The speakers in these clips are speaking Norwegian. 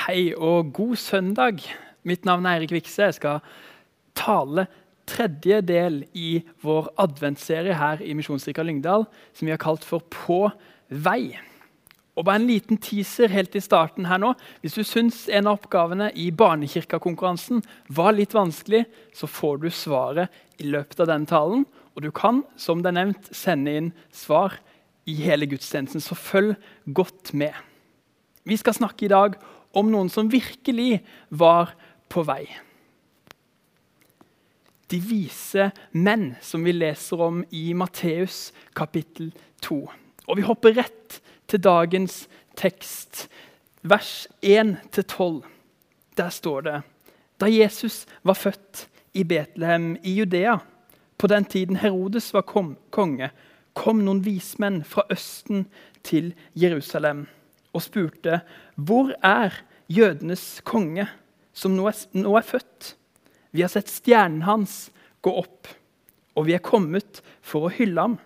Hei og god søndag. Mitt navn er Eirik Vikse. Jeg skal tale tredje del i vår adventsserie her i Misjonskirka Lyngdal, som vi har kalt for På vei. Og bare en liten teaser helt i starten her nå. Hvis du syns en av oppgavene i barnekirkekonkurransen var litt vanskelig, så får du svaret i løpet av denne talen. Og du kan, som det er nevnt, sende inn svar i hele gudstjenesten. Så følg godt med. Vi skal snakke i dag om noen som virkelig var på vei. De vise menn, som vi leser om i Matteus kapittel 2. Og vi hopper rett til dagens tekst, vers 1-12. Der står det Da Jesus var født i Betlehem i Judea, på den tiden Herodes var konge, kom noen vismenn fra Østen til Jerusalem og spurte hvor er jødenes konge, som nå er, nå er født? Vi har sett stjernen hans gå opp, og vi er kommet for å hylle ham.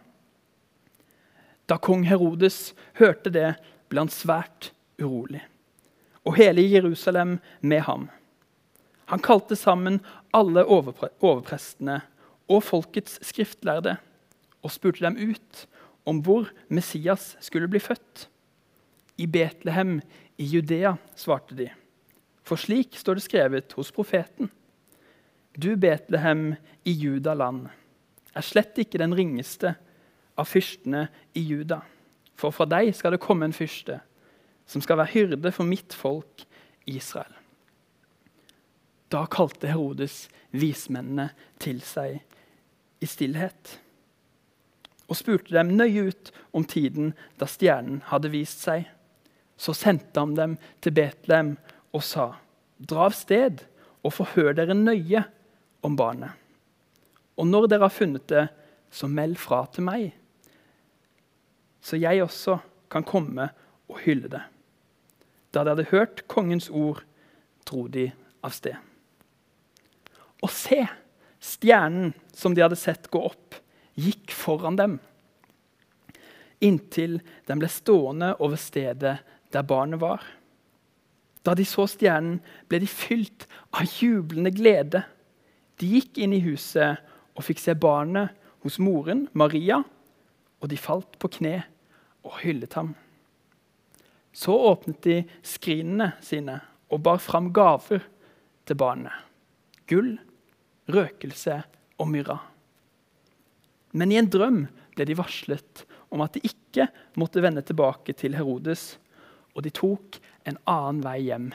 Da kong Herodes hørte det, ble han svært urolig, og hele Jerusalem med ham. Han kalte sammen alle overpre overprestene og folkets skriftlærde og spurte dem ut om hvor Messias skulle bli født. I Betlehem i Judea, svarte de. For slik står det skrevet hos profeten. Du, Betlehem i Judaland, er slett ikke den ringeste av fyrstene i Juda. For fra deg skal det komme en fyrste, som skal være hyrde for mitt folk Israel. Da kalte Herodes vismennene til seg i stillhet og spurte dem nøye ut om tiden da stjernen hadde vist seg. Så sendte han dem til Betlehem og sa, Dra av sted og forhør dere nøye om barnet. Og når dere har funnet det, så meld fra til meg, så jeg også kan komme og hylle det. Da de hadde hørt kongens ord, dro de av sted. Og se, stjernen som de hadde sett gå opp, gikk foran dem, inntil den ble stående over stedet der barnet var. Da de så stjernen, ble de fylt av jublende glede. De gikk inn i huset og fikk se barnet hos moren, Maria, og de falt på kne og hyllet ham. Så åpnet de skrinene sine og bar fram gaver til barnet. Gull, røkelse og myrra. Men i en drøm ble de varslet om at de ikke måtte vende tilbake til Herodes, og de tok en annen vei hjem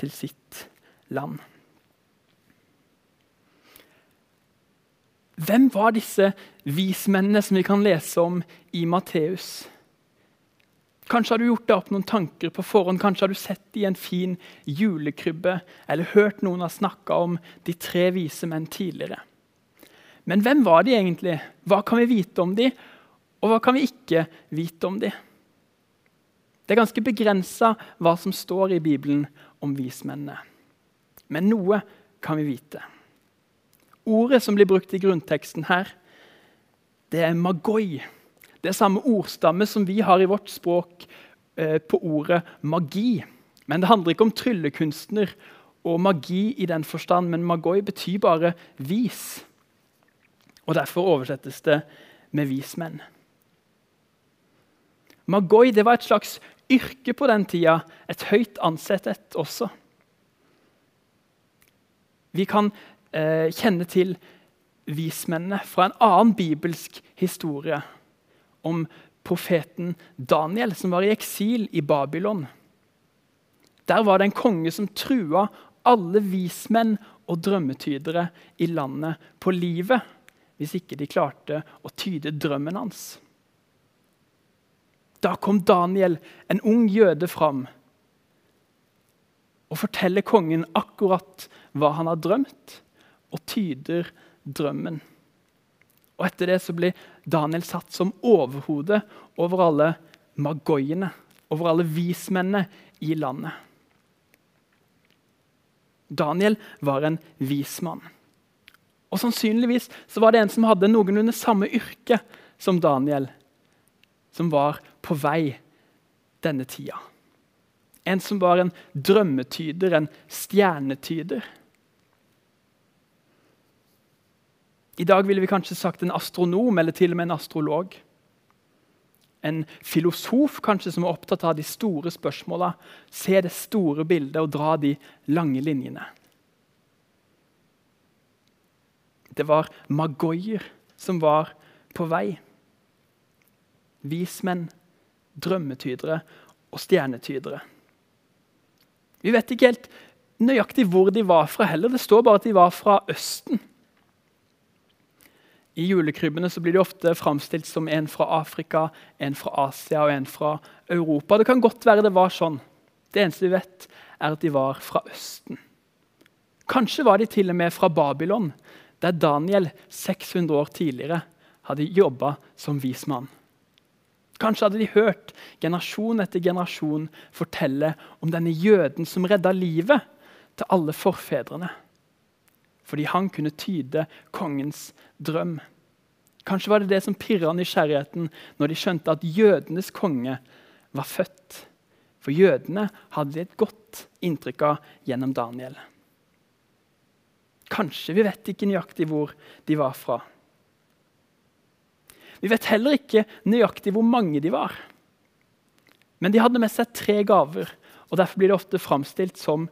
til sitt land. Hvem var disse vismennene som vi kan lese om i Matteus? Kanskje har du gjort deg opp noen tanker på forhånd, kanskje har du sett dem i en fin julekrybbe, eller hørt noen ha snakka om de tre vise menn tidligere. Men hvem var de egentlig? Hva kan vi vite om de, og hva kan vi ikke vite om de? Det er ganske begrensa hva som står i Bibelen om vismennene. Men noe kan vi vite. Ordet som blir brukt i grunnteksten her, det er magoi. Det er samme ordstamme som vi har i vårt språk eh, på ordet magi. Men det handler ikke om tryllekunstner og magi i den forstand, men magoi betyr bare vis. Og Derfor oversettes det med vismenn. Magoi det var et slags yrke på den tida, et høyt ansett et også. Vi kan eh, kjenne til vismennene fra en annen bibelsk historie om profeten Daniel, som var i eksil i Babylon. Der var det en konge som trua alle vismenn og drømmetydere i landet på livet hvis ikke de klarte å tyde drømmen hans. Da kom Daniel, en ung jøde, fram og forteller kongen akkurat hva han har drømt, og tyder drømmen. Og Etter det så blir Daniel satt som overhode over alle magoiene, over alle vismennene i landet. Daniel var en vismann. Og Sannsynligvis så var det en som hadde noenlunde samme yrke som Daniel, som var på vei denne tida. En som var en drømmetyder, en stjernetyder. I dag ville vi kanskje sagt en astronom eller til og med en astrolog. En filosof kanskje som er opptatt av de store spørsmåla, se det store bildet og dra de lange linjene. Det var magoier som var på vei. Vismenn, drømmetydere og stjernetydere. Vi vet ikke helt nøyaktig hvor de var fra heller. Det står bare at de var fra Østen. I julekrybbene blir de ofte framstilt som en fra Afrika, en fra Asia og en fra Europa. Det kan godt være det var sånn. Det eneste vi vet, er at de var fra Østen. Kanskje var de til og med fra Babylon, der Daniel 600 år tidligere hadde jobba som vismann. Kanskje hadde de hørt generasjon etter generasjon fortelle om denne jøden som redda livet til alle forfedrene fordi han kunne tyde kongens drøm. Kanskje var det det som pirra nysgjerrigheten når de skjønte at jødenes konge var født. For jødene hadde de et godt inntrykk av gjennom Daniel. Kanskje, vi vet ikke nøyaktig hvor de var fra. Vi vet heller ikke nøyaktig hvor mange de var. Men de hadde med seg tre gaver, og derfor blir det ofte framstilt som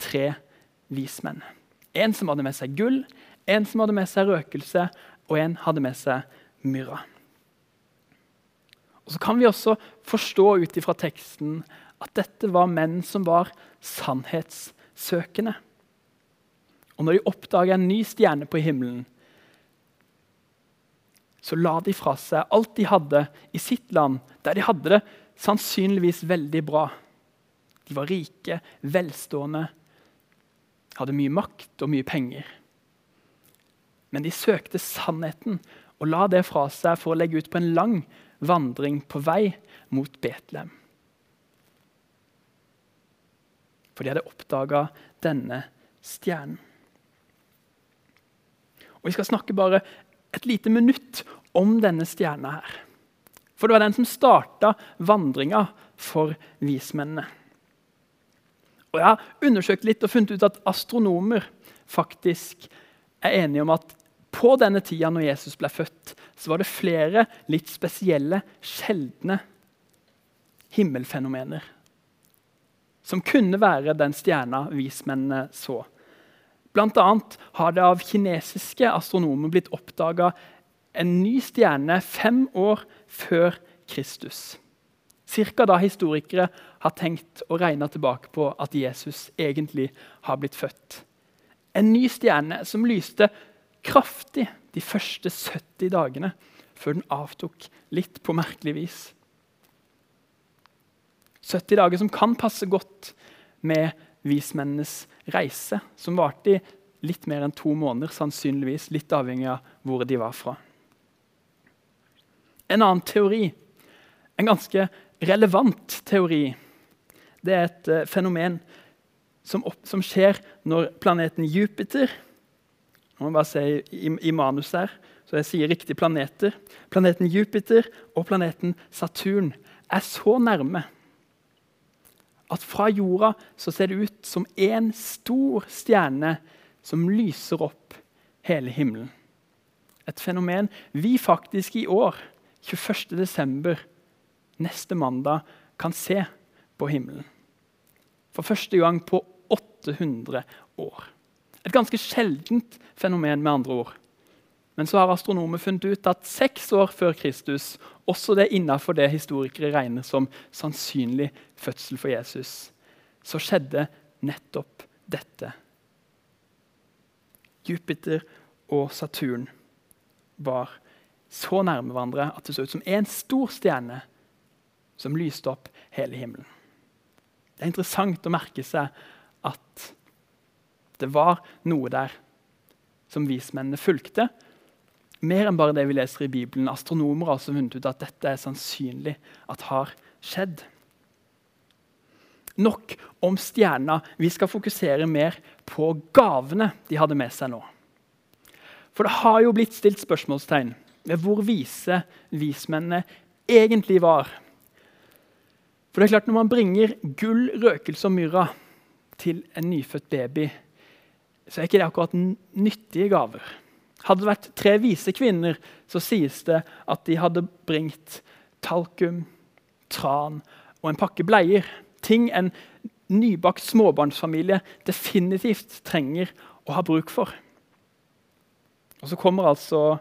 tre vismenn. En som hadde med seg gull, en som hadde med seg røkelse, og en hadde med seg myrra. Og Så kan vi også forstå ut ifra teksten at dette var menn som var sannhetssøkende. Og når de oppdager en ny stjerne på himmelen, så la de fra seg alt de hadde i sitt land, der de hadde det sannsynligvis veldig bra. De var rike, velstående, hadde mye makt og mye penger. Men de søkte sannheten og la det fra seg for å legge ut på en lang vandring på vei mot Betlehem. For de hadde oppdaga denne stjernen. Og Vi skal snakke bare et lite minutt om denne stjerna her. For det var den som starta vandringa for vismennene. Og Jeg har undersøkt litt og funnet ut at astronomer faktisk er enige om at på denne tida når Jesus ble født, så var det flere litt spesielle, sjeldne himmelfenomener som kunne være den stjerna vismennene så. Annet har det av kinesiske astronomer blitt oppdaga en ny stjerne fem år før Kristus. Cirka da historikere har tenkt å regne tilbake på at Jesus egentlig har blitt født. En ny stjerne som lyste kraftig de første 70 dagene, før den avtok litt på merkelig vis. 70 dager som kan passe godt med vismennenes reise, som varte i litt mer enn to måneder, sannsynligvis litt avhengig av hvor de var fra. En annen teori, en ganske relevant teori, det er et uh, fenomen som, opp, som, skjer når planeten Jupiter Nå må jeg bare se i, i, manus her, så jeg sier riktig planeter. Planeten Jupiter og planeten Saturn er så nærme at fra jorda så ser det ut som én stor stjerne som lyser opp hele himmelen. Et fenomen vi faktisk i år, 21.12., neste mandag, kan se på himmelen for første gang på 800 år. Et ganske sjeldent fenomen, med andre ord. Men så har astronomer funnet ut at seks år før Kristus, også det innenfor det historikere regner som sannsynlig fødsel for Jesus, så skjedde nettopp dette. Jupiter og Saturn var så nærme hverandre at det så ut som én stor stjerne som lyste opp hele himmelen. Det er interessant å merke seg at det var noe der som vismennene fulgte. Mer enn bare det vi leser i Bibelen. Astronomer har også funnet ut at dette er sannsynlig at har skjedd. Nok om stjerna. Vi skal fokusere mer på gavene de hadde med seg nå. For det har jo blitt stilt spørsmålstegn ved hvor vise vismennene egentlig var For det er klart Når man bringer gull, røkelse og myrra til en nyfødt baby, så er ikke det akkurat nyttige gaver. Hadde det vært tre vise kvinner, så sies det at de hadde bringt talkum, tran og en pakke bleier. Ting en nybakt småbarnsfamilie definitivt trenger å ha bruk for. Og så kommer altså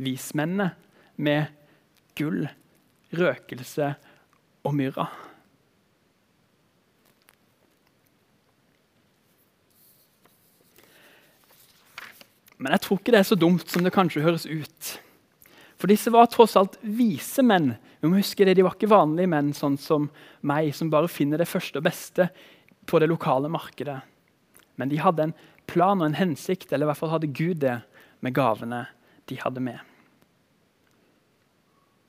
vismennene med gull, røkelse og myrra. Men jeg tror ikke det er så dumt som det kanskje høres ut. For disse var tross alt vise menn. Vi må huske det, De var ikke vanlige menn sånn som meg, som bare finner det første og beste på det lokale markedet. Men de hadde en plan og en hensikt, eller i hvert fall hadde Gud det med gavene de hadde med.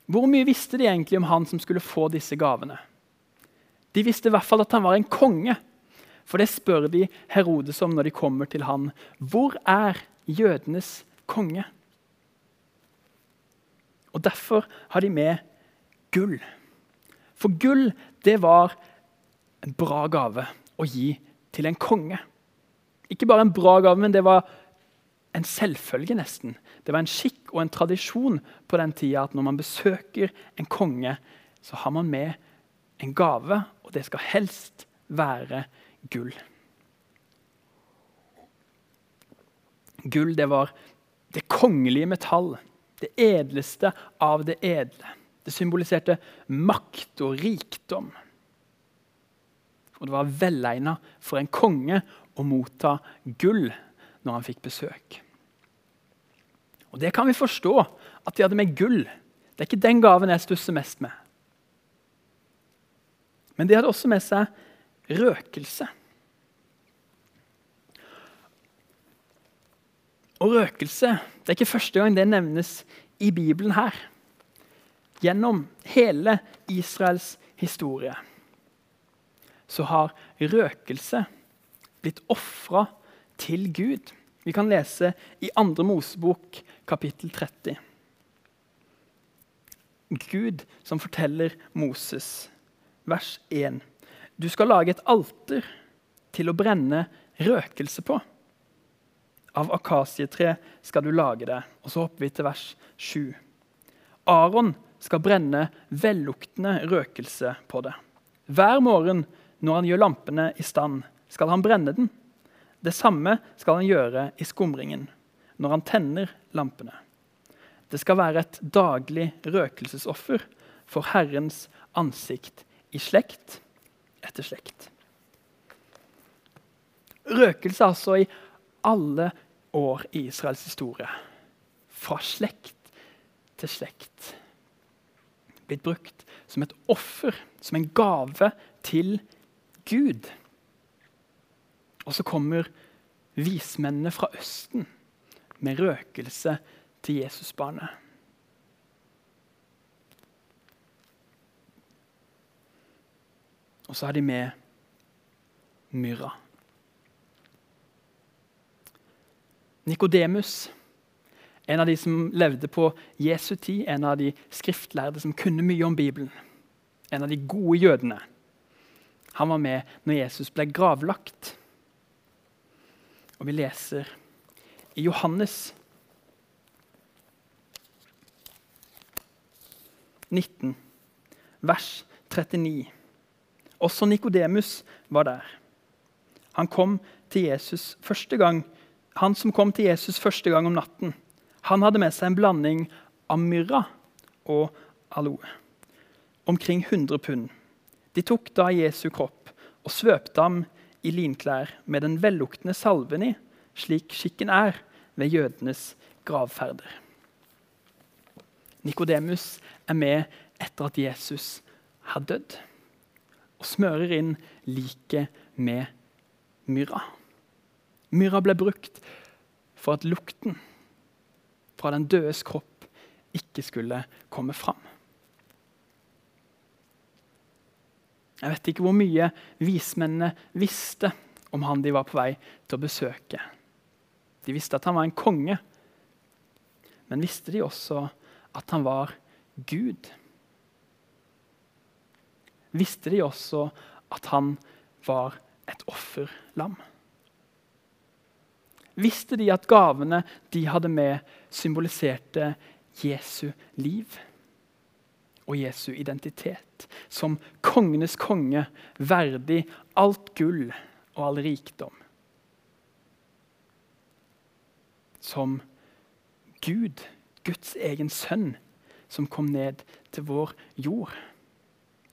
Hvor mye visste de egentlig om han som skulle få disse gavene? De visste i hvert fall at han var en konge. For det spør de Herodes om når de kommer til han. Hvor er jødenes konge. Og Derfor har de med gull. For gull det var en bra gave å gi til en konge. Ikke bare en bra gave, men det var en selvfølge, nesten. Det var en skikk og en tradisjon på den tida at når man besøker en konge, så har man med en gave, og det skal helst være gull. Gull det var det kongelige metall, det edleste av det edle. Det symboliserte makt og rikdom. Og det var velegna for en konge å motta gull når han fikk besøk. Og Det kan vi forstå, at de hadde med gull. Det er ikke den gaven jeg stusser mest med. Men de hadde også med seg røkelse. Og røkelse det er ikke første gang det nevnes i Bibelen her. Gjennom hele Israels historie så har røkelse blitt ofra til Gud. Vi kan lese i 2. Mosebok kapittel 30. Gud som forteller Moses, vers 1. Du skal lage et alter til å brenne røkelse på. Av akasietre skal du lage det. Og så hopper vi til vers 7. Aron skal brenne velluktende røkelse på det. Hver morgen når han gjør lampene i stand, skal han brenne den. Det samme skal han gjøre i skumringen, når han tenner lampene. Det skal være et daglig røkelsesoffer for Herrens ansikt i slekt etter slekt. Røkelse altså i alle år i Israels historie. Fra slekt til slekt. Blitt brukt som et offer, som en gave til Gud. Og så kommer vismennene fra Østen med røkelse til Jesusbarnet. Og så har de med myrra. Nikodemus, en av de som levde på Jesu tid, en av de skriftlærde som kunne mye om Bibelen, en av de gode jødene. Han var med når Jesus ble gravlagt. Og vi leser i Johannes 19, vers 39. Også Nikodemus var der. Han kom til Jesus første gang han som kom til Jesus første gang om natten, han hadde med seg en blanding av myrra og aloe. Omkring 100 pund. De tok da Jesu kropp og svøpte ham i linklær med den velluktende salven i, slik skikken er ved jødenes gravferder. Nikodemus er med etter at Jesus har dødd, og smører inn liket med myrra. Myrra ble brukt for at lukten fra den dødes kropp ikke skulle komme fram. Jeg vet ikke hvor mye vismennene visste om han de var på vei til å besøke. De visste at han var en konge, men visste de også at han var Gud? visste de også at han var et offerlam. Visste de at gavene de hadde med, symboliserte Jesu liv og Jesu identitet som kongenes konge, verdig alt gull og all rikdom. Som Gud, Guds egen sønn, som kom ned til vår jord.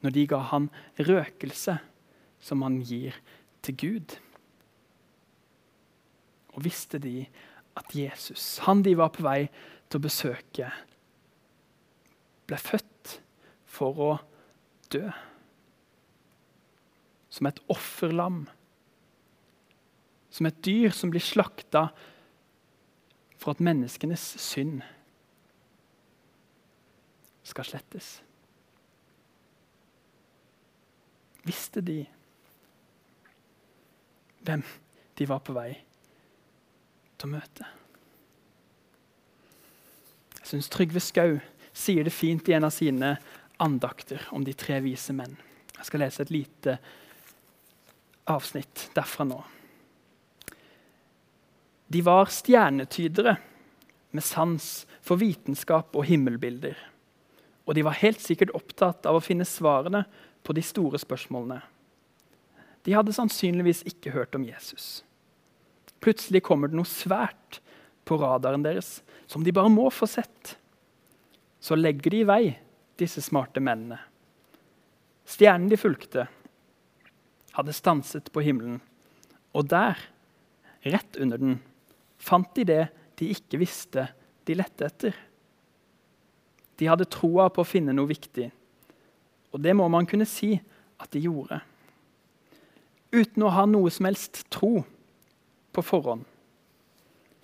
Når de ga han røkelse, som han gir til Gud. Og visste de at Jesus, han de var på vei til å besøke, ble født for å dø. Som et offerlam. Som et dyr som blir slakta for at menneskenes synd skal slettes. Visste de hvem de var på vei til å møte? Jeg syns Trygve Skau sier det fint i en av sine andakter om de tre vise menn. Jeg skal lese et lite avsnitt derfra nå. De var stjernetydere med sans for vitenskap og himmelbilder. Og de var helt sikkert opptatt av å finne svarene på de store spørsmålene. De hadde sannsynligvis ikke hørt om Jesus. Plutselig kommer det noe svært på radaren deres som de bare må få sett. Så legger de i vei, disse smarte mennene. Stjernen de fulgte, hadde stanset på himmelen. Og der, rett under den, fant de det de ikke visste de lette etter. De hadde troa på å finne noe viktig, og det må man kunne si at de gjorde. Uten å ha noe som helst tro på forhånd,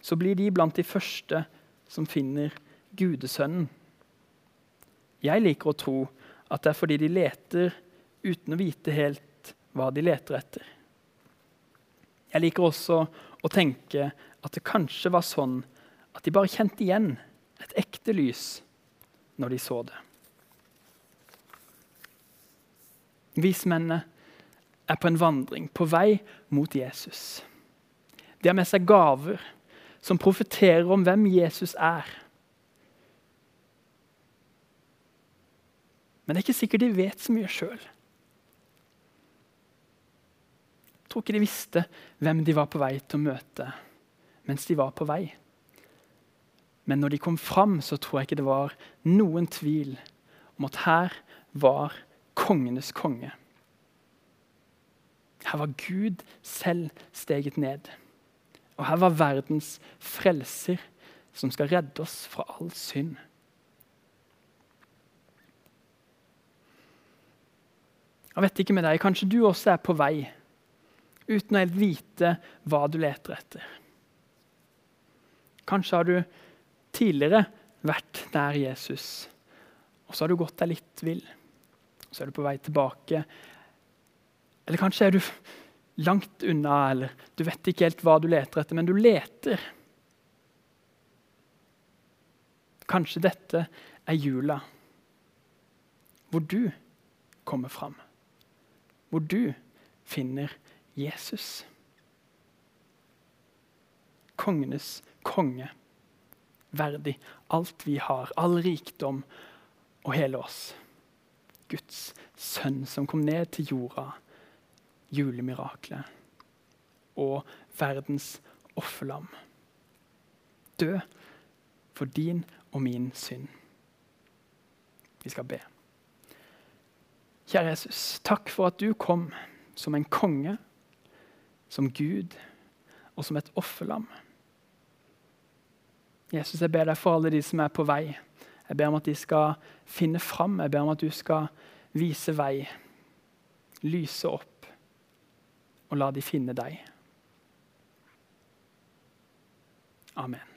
så blir de blant de første som finner Gudesønnen. Jeg liker å tro at det er fordi de leter uten å vite helt hva de leter etter. Jeg liker også å tenke at det kanskje var sånn at de bare kjente igjen et ekte lys når de så det. Vismennene er på en vandring på vei mot Jesus. De har med seg gaver som profeterer om hvem Jesus er. Men det er ikke sikkert de vet så mye sjøl. Jeg tror ikke de visste hvem de var på vei til å møte mens de var på vei. Men når de kom fram, så tror jeg ikke det var noen tvil om at her var kongenes konge. Her var Gud selv steget ned. Og her var verdens frelser som skal redde oss fra all synd. Jeg vet ikke med deg, Kanskje du også er på vei uten å helt vite hva du leter etter. Kanskje har du tidligere vært der Jesus, og så har du gått deg litt vill. Så er du på vei tilbake. Eller kanskje er du langt unna, eller du vet ikke helt hva du leter etter, men du leter. Kanskje dette er jula, hvor du kommer fram hvor du finner Jesus. Kongenes konge. Verdig alt vi har, all rikdom og hele oss. Guds sønn som kom ned til jorda, julemiraklet og verdens offerlam. Dø for din og min synd. Vi skal be. Kjære Jesus, takk for at du kom som en konge, som Gud og som et offerlam. Jesus, jeg ber deg for alle de som er på vei. Jeg ber om at de skal finne fram. Jeg ber om at du skal vise vei, lyse opp, og la de finne deg. Amen.